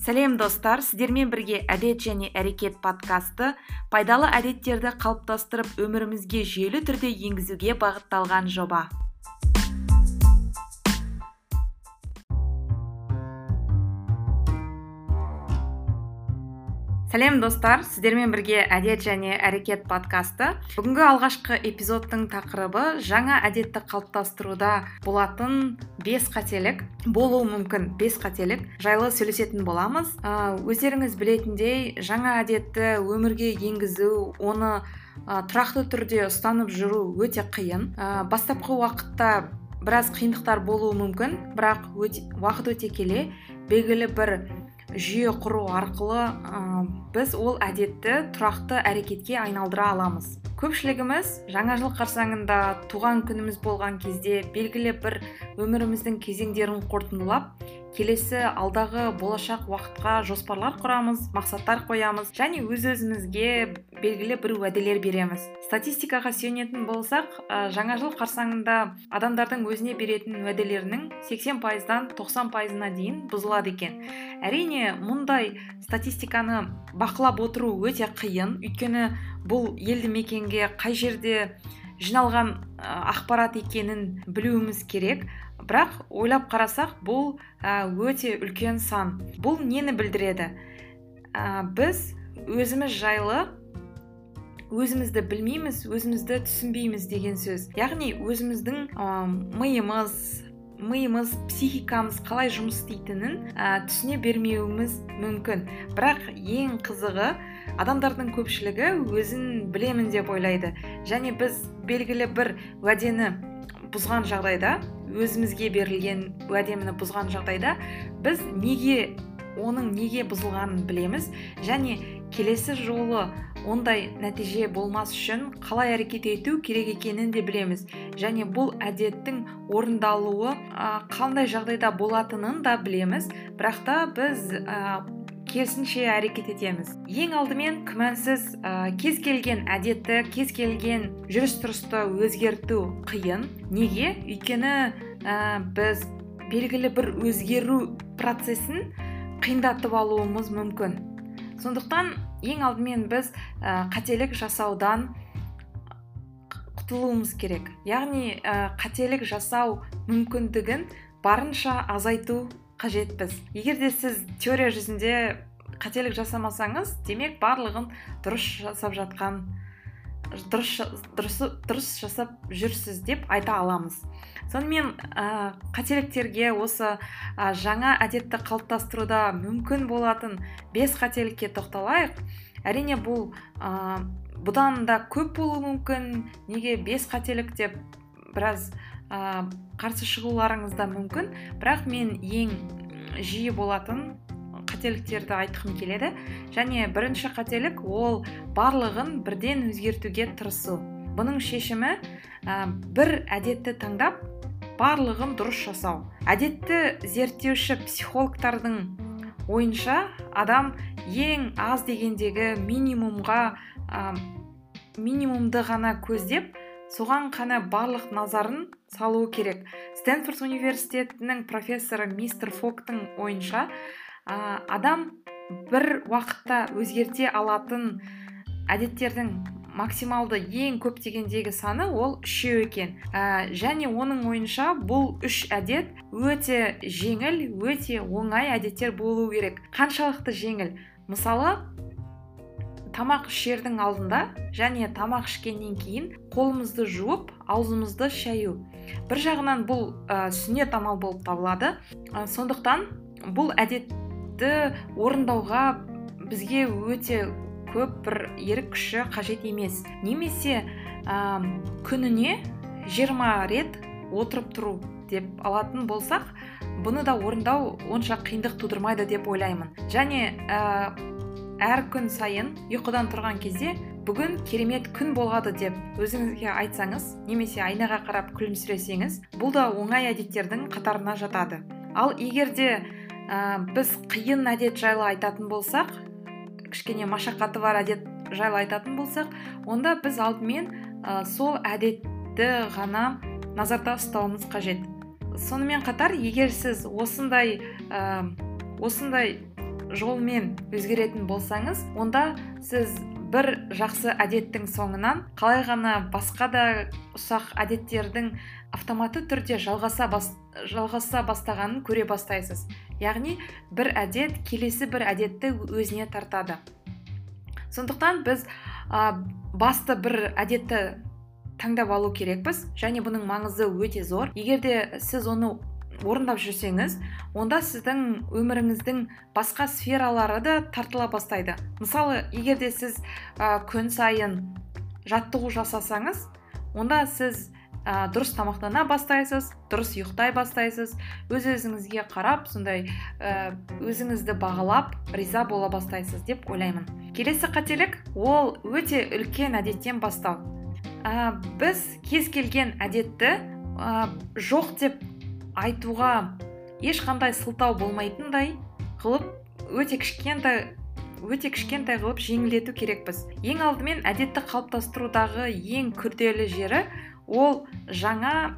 сәлем достар. Сіздермен бірге әдет және әрекет подкасты пайдалы әдеттерді қалыптастырып өмірімізге жүйелі түрде енгізуге бағытталған жоба. Сәлем достар. Сіздермен бірге әдет және әрекет подкасты. Бүгінгі алғашқы эпизодтың тақырыбы жаңа әдетті қалыптастыруда болатын бес қателік. Болуы мүмкін бес қателік. Жайлы сөйлесетін боламыз. Ә, өздеріңіз білетіндей жаңа әдетті өмірге енгізу оны ә, тұрақты түрде ұстанып жүру өте қиын. Ә, бастапқы уақытта біраз қиындықтар болуы мүмкін бірақ өте, уақыт өте келе белгілі бір жүйе құру арқылы ә, біз ол әдетті тұрақты әрекетке айналдыра аламыз. Көпшілігіміз жаңа жыл қарсаңында туған күніміз болған кезде белгілі бір өміріміздің кезеңдерін қорытындылап келесі алдағы болашақ уақытқа жоспарлар құрамыз мақсаттар қоямыз және өз өзімізге белгілі бір уәделер береміз. Статистикаға сүйенетін болсақ жаңа жыл қарсаңында адамдардың өзіне беретін уәделерінің 80 пайыздан 90 пайызына дейін бұзылады екен. Әрине мұндай статистиканы бақылап отыру өте қиын. Өйткені бұл елді мекенге қай жерде жиналған ақпарат екенін білуіміз керек. Бірақ ойлап қарасақ бұл өте үлкен сан. Бұл нені білдіреді? Ә, біз өзіміз жайлы өзімізді білмейміз өзімізді түсінбейміз деген сөз. Яғни өзіміздің ә, миымыз миымыз психикамыз қалай жұмыс істейтінін ә, түсіне бермеуіміз мүмкін. Бірақ ең қызығы адамдардың көпшілігі өзін білемін деп ойлайды. Және біз белгілі бір уәдені бұзған жағдайда өзімізге берілген уәдемені бұзған жағдайда біз неге оның неге бұзылғанын білеміз. Және келесі жолы ондай нәтиже болмас үшін қалай әрекет ету керек екенін де білеміз. Және бұл әдеттің орындалуы қандай жағдайда болатынын да білеміз. Бірақ та біз керісінше әрекет етеміз. Ең алдымен күмәнсіз ә, кез келген әдетті кез келген жүріс тұрысты өзгерту қиын. Неге? Өйткені ә, біз белгілі бір өзгеру процесін қиындатып алуымыз мүмкін. Сондықтан ең алдымен біз ә, қателік жасаудан құтылуымыз керек. Яғни ә, қателік жасау мүмкіндігін барынша азайту қажетпіз. Егер де сіз теория жүзінде қателік жасамасаңыз демек барлығын дұрыс жасап жатқан дұрыс дұрыс, дұрыс жасап жүрсіз деп айта аламыз. Сонымен ә, қателіктерге осы ә, жаңа әдетті қалыптастыруда мүмкін болатын бес қателікке тоқталайық. Әрине бұл ә, бұдан да көп болуы мүмкін. Неге бес қателік деп? Біраз ә, қарсы шығуларыңыз да мүмкін. Бірақ мен ең жиі болатын қателіктерді айтқым келеді. Және бірінші қателік ол барлығын бірден өзгертуге тырысу. Бұның шешімі ә, бір әдетті таңдап барлығын дұрыс жасау. Әдетті зерттеуші психологтардың ойынша адам ең аз дегендегі минимумға ә, минимумды ғана көздеп соған қана барлық назарын салуы керек. Стэнфорд университетінің профессоры мистер фоктың ойынша адам бір уақытта өзгерте алатын әдеттердің максималды ең көп дегендегі саны ол үшеу екен. Ә, және оның ойынша бұл үш әдет өте жеңіл өте оңай әдеттер болу керек. Қаншалықты жеңіл? Мысалы тамақ ішердің алдында және тамақ ішкеннен кейін қолымызды жуып аузымызды шаю. бір жағынан бұл ә, сүннет амал болып табылады. Ә, сондықтан бұл әдетті орындауға бізге өте көп бір ерік күші қажет емес. Немесе ә, күніне 20 рет отырып тұру деп алатын болсақ бұны да орындау онша қиындық тудырмайды деп ойлаймын. Және әр күн сайын ұйқыдан тұрған кезде бүгін керемет күн болады деп өзіңізге айтсаңыз немесе айнаға қарап күлімсіресеңіз бұл да оңай әдеттердің қатарына жатады. Ал егер де ә, біз қиын әдет жайлы айтатын болсақ кішкене машақаты бар әдет жайлы айтатын болсақ онда біз алдымен ә, сол әдетті ғана назарда ұстауымыз қажет. Сонымен қатар егер сіз осындай ә, осындай жолмен өзгеретін болсаңыз онда сіз бір жақсы әдеттің соңынан қалай ғана басқа да ұсақ әдеттердің автоматты түрде жалғаса, бас, жалғаса бастағанын көре бастайсыз. Яғни бір әдет келесі бір әдетті өзіне тартады. Сондықтан біз ә, басты бір әдетті таңдап алу керекпіз және бұның маңызы өте зор. Егер де сіз оны орындап жүрсеңіз онда сіздің өміріңіздің басқа сфералары да тартыла бастайды. Мысалы егер де сіз ә, күн сайын жаттығу жасасаңыз онда сіз ә, дұрыс тамақтана бастайсыз дұрыс ұйықтай бастайсыз өз өзіңізге қарап сондай ә, өзіңізді бағалап риза бола бастайсыз деп ойлаймын. Келесі қателік ол өте үлкен әдеттен бастау. Ә, біз кез келген әдетті ә, жоқ деп айтуға ешқандай сылтау болмайтындай қылып өте кішкентай өте кішкентай қылып жеңілдету керекпіз. Ең алдымен әдетті қалыптастырудағы ең күрделі жері ол жаңа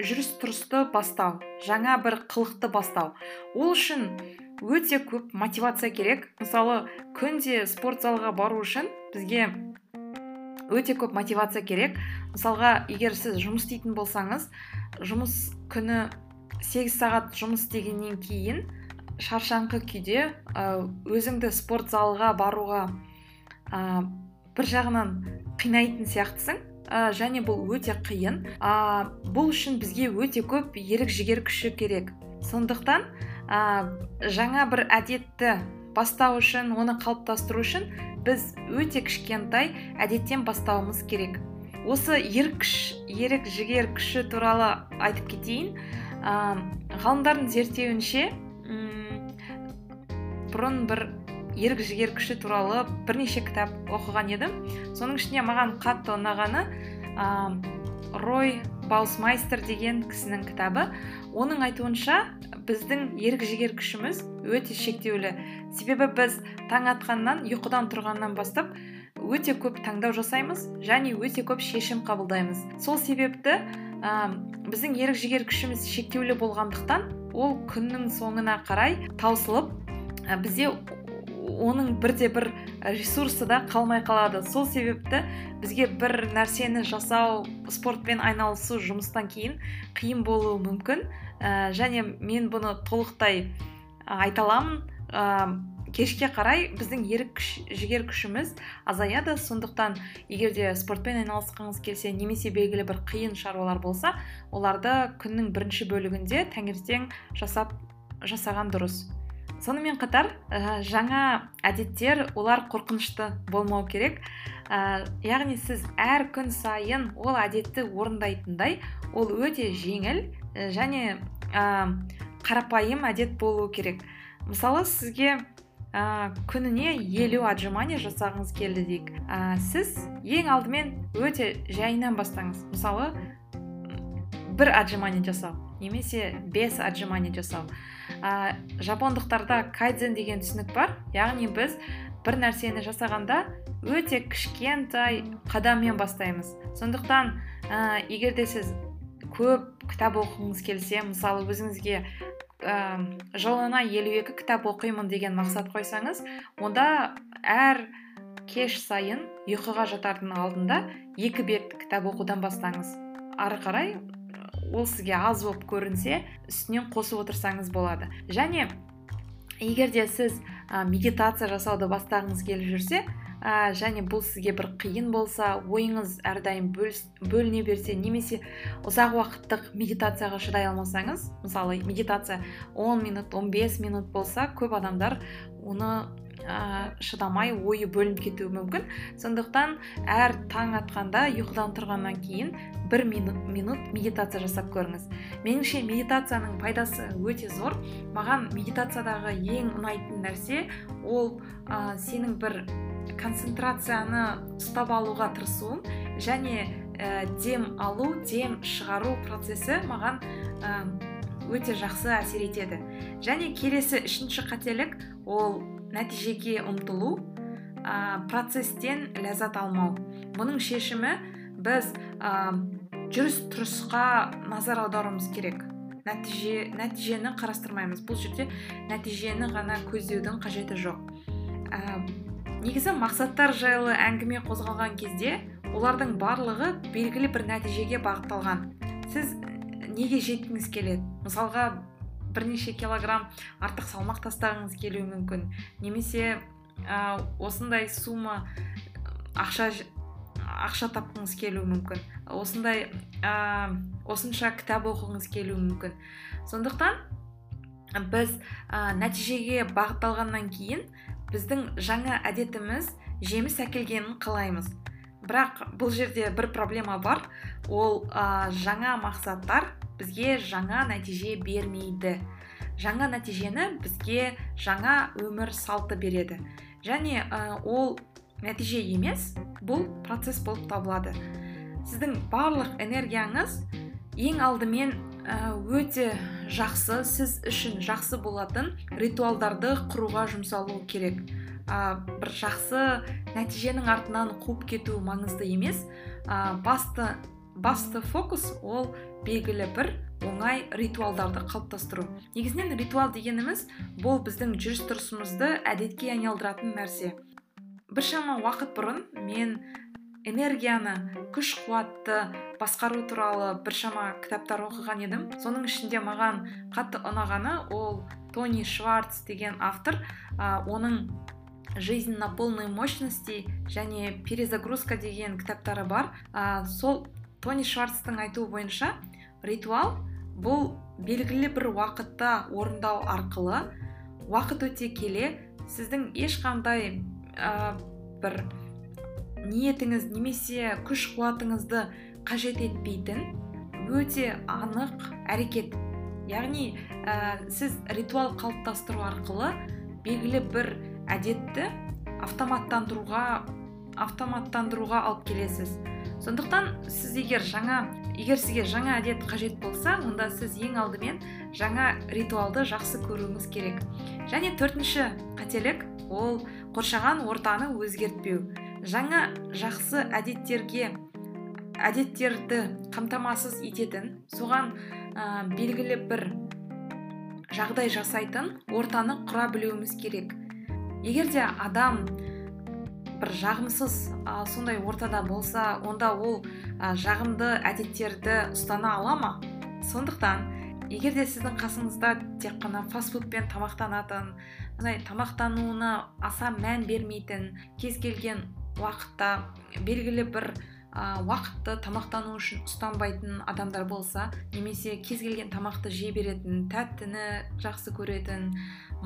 жүріс тұрысты бастау жаңа бір қылықты бастау. Ол үшін өте көп мотивация керек. Мысалы күнде спорт залға бару үшін бізге өте көп мотивация керек. Мысалға егер сіз жұмыс істейтін болсаңыз жұмыс күні 8 сағат жұмыс істегеннен кейін шаршаңқы күйде өзіңді спорт залға баруға ә, бір жағынан қинайтын сияқтысың ә, және бұл өте қиын. Ә, бұл үшін бізге өте көп ерік жігер күші керек. Сондықтан жаңа бір әдетті бастау үшін оны қалыптастыру үшін біз өте кішкентай әдеттен бастауымыз керек. Осы ерік ерік жігер күші туралы айтып кетейін. Ғалымдардың зерттеуінше бұрын бір ерік жігер күші туралы бірнеше кітап оқыған едім. Соның ішінде маған қатты ұнағаны ә, рой баусмайстер деген кісінің кітабы. Оның айтуынша біздің ерік жігер күшіміз өте шектеулі. Себебі біз таң атқаннан ұйқыдан тұрғаннан бастап өте көп таңдау жасаймыз және өте көп шешім қабылдаймыз. Сол себепті ә, біздің ерік жігер күшіміз шектеулі болғандықтан ол күннің соңына қарай таусылып ә, бізде оның бірде бір ресурсы да қалмай қалады. Сол себепті бізге бір нәрсені жасау спортпен айналысу жұмыстан кейін қиын болуы мүмкін. Ә, және мен бұны толықтай айта аламын. Кешке қарай біздің ерік күш, жігер күшіміз азаяды. Сондықтан егер де спортпен айналысқыңыз келсе немесе белгілі бір қиын шаруалар болса оларды күннің бірінші бөлігінде таңертең жасап жасаған дұрыс. Сонымен қатар ә, жаңа әдеттер олар қорқынышты болмау керек. Ә, яғни сіз әр күн сайын ол әдетті орындайтындай ол өте жеңіл ә, және ә, қарапайым әдет болу керек. Мысалы сізге ә, күніне елу отжимание жасағыңыз келді дейік. Ә, сіз ең алдымен өте жайынан бастаңыз. Мысалы бір отжимание жасау немесе бес отжимание жасау. Ә, жапондықтарда кайдзен деген түсінік бар. Яғни біз бір нәрсені жасағанда өте кішкентай қадаммен бастаймыз. Сондықтан ә, егер де сіз көп кітап оқығыңыз келсе мысалы өзіңізге жылына елу екі кітап оқимын деген мақсат қойсаңыз онда әр кеш сайын ұйқыға жатардың алдында екі бет кітап оқудан бастаңыз. Ары қарай ол сізге аз болып көрінсе үстінен қосып отырсаңыз болады. Және егер де сіз ә, медитация жасауды бастағыңыз келіп жүрсе ә, және бұл сізге бір қиын болса ойыңыз әрдайым бөліне берсе немесе ұзақ уақыттық медитацияға шыдай алмасаңыз мысалы медитация 10 минут 15 минут болса көп адамдар оны ә, шыдамай ойы бөлініп кетуі мүмкін. Сондықтан әр таң атқанда ұйқыдан тұрғаннан кейін бір минут, минут медитация жасап көріңіз. Меніңше медитацияның пайдасы өте зор. Маған медитациядағы ең ұнайтын нәрсе ол ә, сенің бір концентрацияны ұстап алуға тырысуым және ә, дем алу дем шығару процесі маған ә, өте жақсы әсер етеді. Және келесі үшінші қателік ол нәтижеге ұмтылу ә, процестен ләззат алмау. Бұның шешімі біз ә, жүріс тұрысқа назар аударуымыз керек. Нәтиже нәтижені қарастырмаймыз. Бұл жерде нәтижені ғана көздеудің қажеті жоқ. Ә, негізі мақсаттар жайлы әңгіме қозғалған кезде олардың барлығы белгілі бір нәтижеге бағытталған. Сіз неге жеткіңіз келеді? Мысалға бірнеше килограмм артық салмақ тастағыңыз келуі мүмкін. Немесе ә, осындай сумма ақша ақша тапқыңыз келуі мүмкін. Осындай ә, осынша кітап оқығыңыз келуі мүмкін. Сондықтан біз ә, нәтижеге бағытталғаннан кейін біздің жаңа әдетіміз жеміс әкелгенін қалаймыз. Бірақ бұл жерде бір проблема бар. Ол ә, жаңа мақсаттар бізге жаңа нәтиже бермейді. Жаңа нәтижені бізге жаңа өмір салты береді. Және ол нәтиже емес бұл процесс болып табылады. Сіздің барлық энергияңыз ең алдымен өте жақсы сіз үшін жақсы болатын ритуалдарды құруға жұмсалу керек. Ә, бір жақсы нәтиженің артынан қуып кету маңызды емес. Ә, басты басты фокус ол белгілі бір оңай ритуалдарды қалыптастыру. Негізінен ритуал дегеніміз бұл біздің жүріс тұрысымызды әдетке айналдыратын нәрсе. Біршама уақыт бұрын мен энергияны күш қуатты басқару туралы біршама кітаптар оқыған едім. Соның ішінде маған қатты ұнағаны ол тони шварц деген автор ә, оның жизнь на полной мощности және перезагрузка деген кітаптары бар. Ә, сол тони шварцтың айтуы бойынша ритуал бұл белгілі бір уақытта орындау арқылы уақыт өте келе сіздің ешқандай ә, бір ниетіңіз немесе күш қуатыңызды қажет етпейтін өте анық әрекет. Яғни ә, сіз ритуал қалыптастыру арқылы белгілі бір әдетті автоматтандыруға автоматтандыруға алып келесіз. Сондықтан сіз егер жаңа егер сізге жаңа әдет қажет болса онда сіз ең алдымен жаңа ритуалды жақсы көруіңіз керек. Және төртінші қателік ол қоршаған ортаны өзгертпеу. Жаңа жақсы әдеттерге әдеттерді қамтамасыз ететін соған ә, белгілі бір жағдай жасайтын ортаны құра білуіміз керек. Егер де адам бір жағымсыз ә, сондай ортада болса онда ол ә, жағымды әдеттерді ұстана ала ма? Сондықтан егер де сіздің қасыңызда тек қана фастфудпен тамақтанатын мындай тамақтануына аса мән бермейтін кез келген уақытта белгілі бір ә, уақытты тамақтану үшін ұстанбайтын адамдар болса немесе кез келген тамақты жей беретін тәттіні жақсы көретін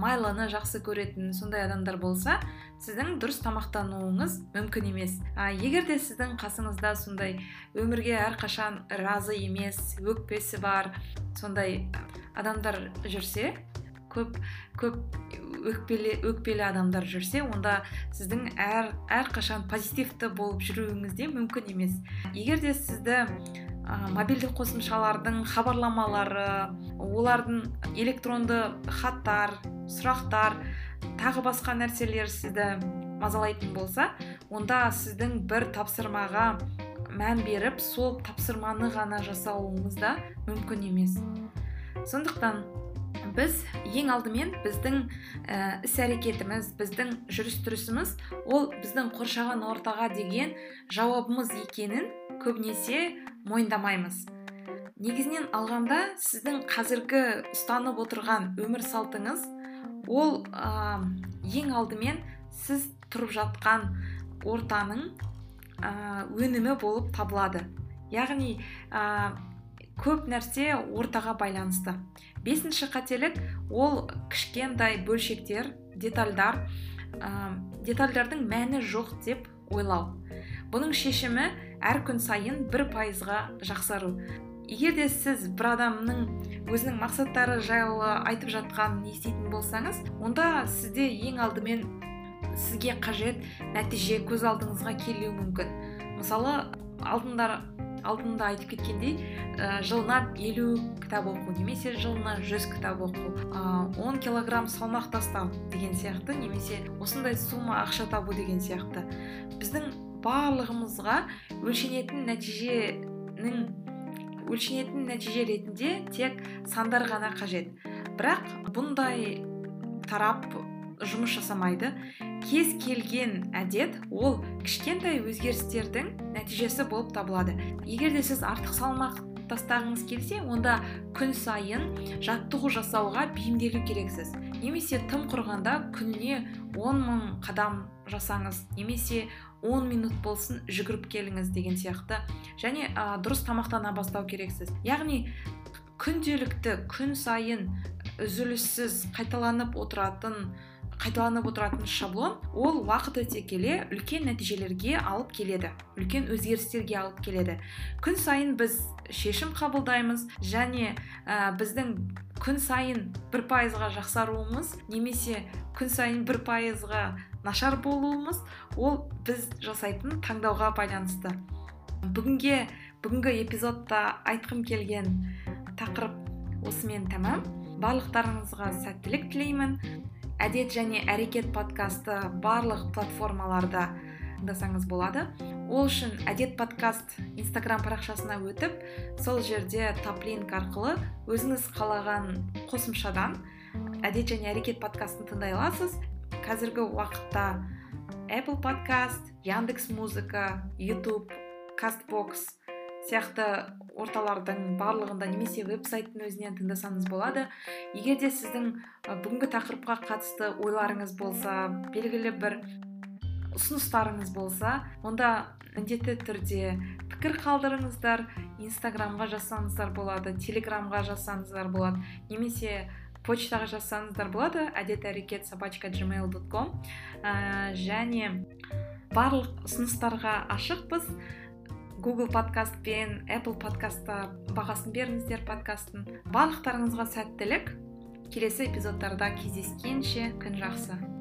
майлыны жақсы көретін сондай адамдар болса сіздің дұрыс тамақтануыңыз мүмкін емес. А егер де сіздің қасыңызда сондай өмірге әрқашан разы емес өкпесі бар сондай адамдар жүрсе көп көп өкпелі, өкпелі адамдар жүрсе онда сіздің әр әрқашан позитивті болып жүруіңіз де мүмкін емес. Егер де сізді ә, мобильді қосымшалардың хабарламалары олардың электронды хаттар сұрақтар тағы басқа нәрселер сізді мазалайтын болса онда сіздің бір тапсырмаға мән беріп сол тапсырманы ғана жасауыңыз да мүмкін емес. Сондықтан біз ең алдымен біздің ә, іс әрекетіміз біздің жүріс тұрысымыз ол біздің қоршаған ортаға деген жауабымыз екенін көбінесе мойындамаймыз. Негізінен алғанда сіздің қазіргі ұстанып отырған өмір салтыңыз ол ә, ең алдымен сіз тұрып жатқан ортаның ә, өнімі болып табылады. Яғни көп нәрсе ортаға байланысты. Бесінші қателік ол кішкентай бөлшектер детальдар. Ә, детальдардың мәні жоқ деп ойлау. Бұның шешімі әр күн сайын бір пайызға жақсару. Егер де сіз бір адамның өзінің мақсаттары жайлы айтып жатқанын еститін болсаңыз онда сізде ең алдымен сізге қажет нәтиже көз алдыңызға келуі мүмкін. Мысалы алдындар алдында айтып кеткендей ә, жылына елу кітап оқу немесе жылына жүз кітап оқу. 10 килограмм салмақ тастау деген сияқты немесе осындай сумма ақша табу деген сияқты. Біздің барлығымызға өлшенетін нәтиженің өлшенетін нәтиже ретінде тек сандар ғана қажет. Бірақ бұндай тарап жұмыс жасамайды. Кез келген әдет ол кішкентай өзгерістердің нәтижесі болып табылады. Егер де сіз артық салмақ тастағыңыз келсе онда күн сайын жаттығу жасауға бейімделу керексіз. Немесе тым құрғанда күніне 10 мың қадам жасаңыз немесе 10 минут болсын жүгіріп келіңіз деген сияқты. Және ә, дұрыс тамақтана бастау керексіз. Яғни күнделікті күн сайын үзіліссіз қайталанып отыратын қайталанып отыратын шаблон ол уақыт өте келе үлкен нәтижелерге алып келеді үлкен өзгерістерге алып келеді. Күн сайын біз шешім қабылдаймыз және ә, біздің күн сайын бір пайызға жақсаруымыз немесе күн сайын бір пайызға нашар болуымыз ол біз жасайтын таңдауға байланысты. Бүгінге бүгінгі эпизодта айтқым келген тақырып осымен тәмам. Барлықтарыңызға сәттілік тілеймін. Әдет және әрекет подкасты барлық платформаларда тыңдасаңыз болады. Ол үшін әдет подкаст инстаграм парақшасына өтіп сол жерде таплинк арқылы өзіңіз қалаған қосымшадан әдет және әрекет подкастын тыңдай аласыз. Қазіргі уақытта apple подкаст яндекс музыка ютуб кастбокс сияқты орталардың барлығында немесе веб сайттың өзінен тыңдасаңыз болады. Егер де сіздің бүгінгі тақырыпқа қатысты ойларыңыз болса белгілі бір ұсыныстарыңыз болса онда міндетті түрде пікір қалдырыңыздар инстаграмға жазсаңыздар болады телеграмға жазсаңыздар болады немесе почтаға жазсаңыздар болады әдет әрекет собачка gmail ком. Және барлық ұсыныстарға ашықпыз. Google подкаст пен apple подкастта бағасын беріңіздер подкасттың барлықтарыңызға сәттілік. Келесі эпизодтарда кездескенше күн жақсы.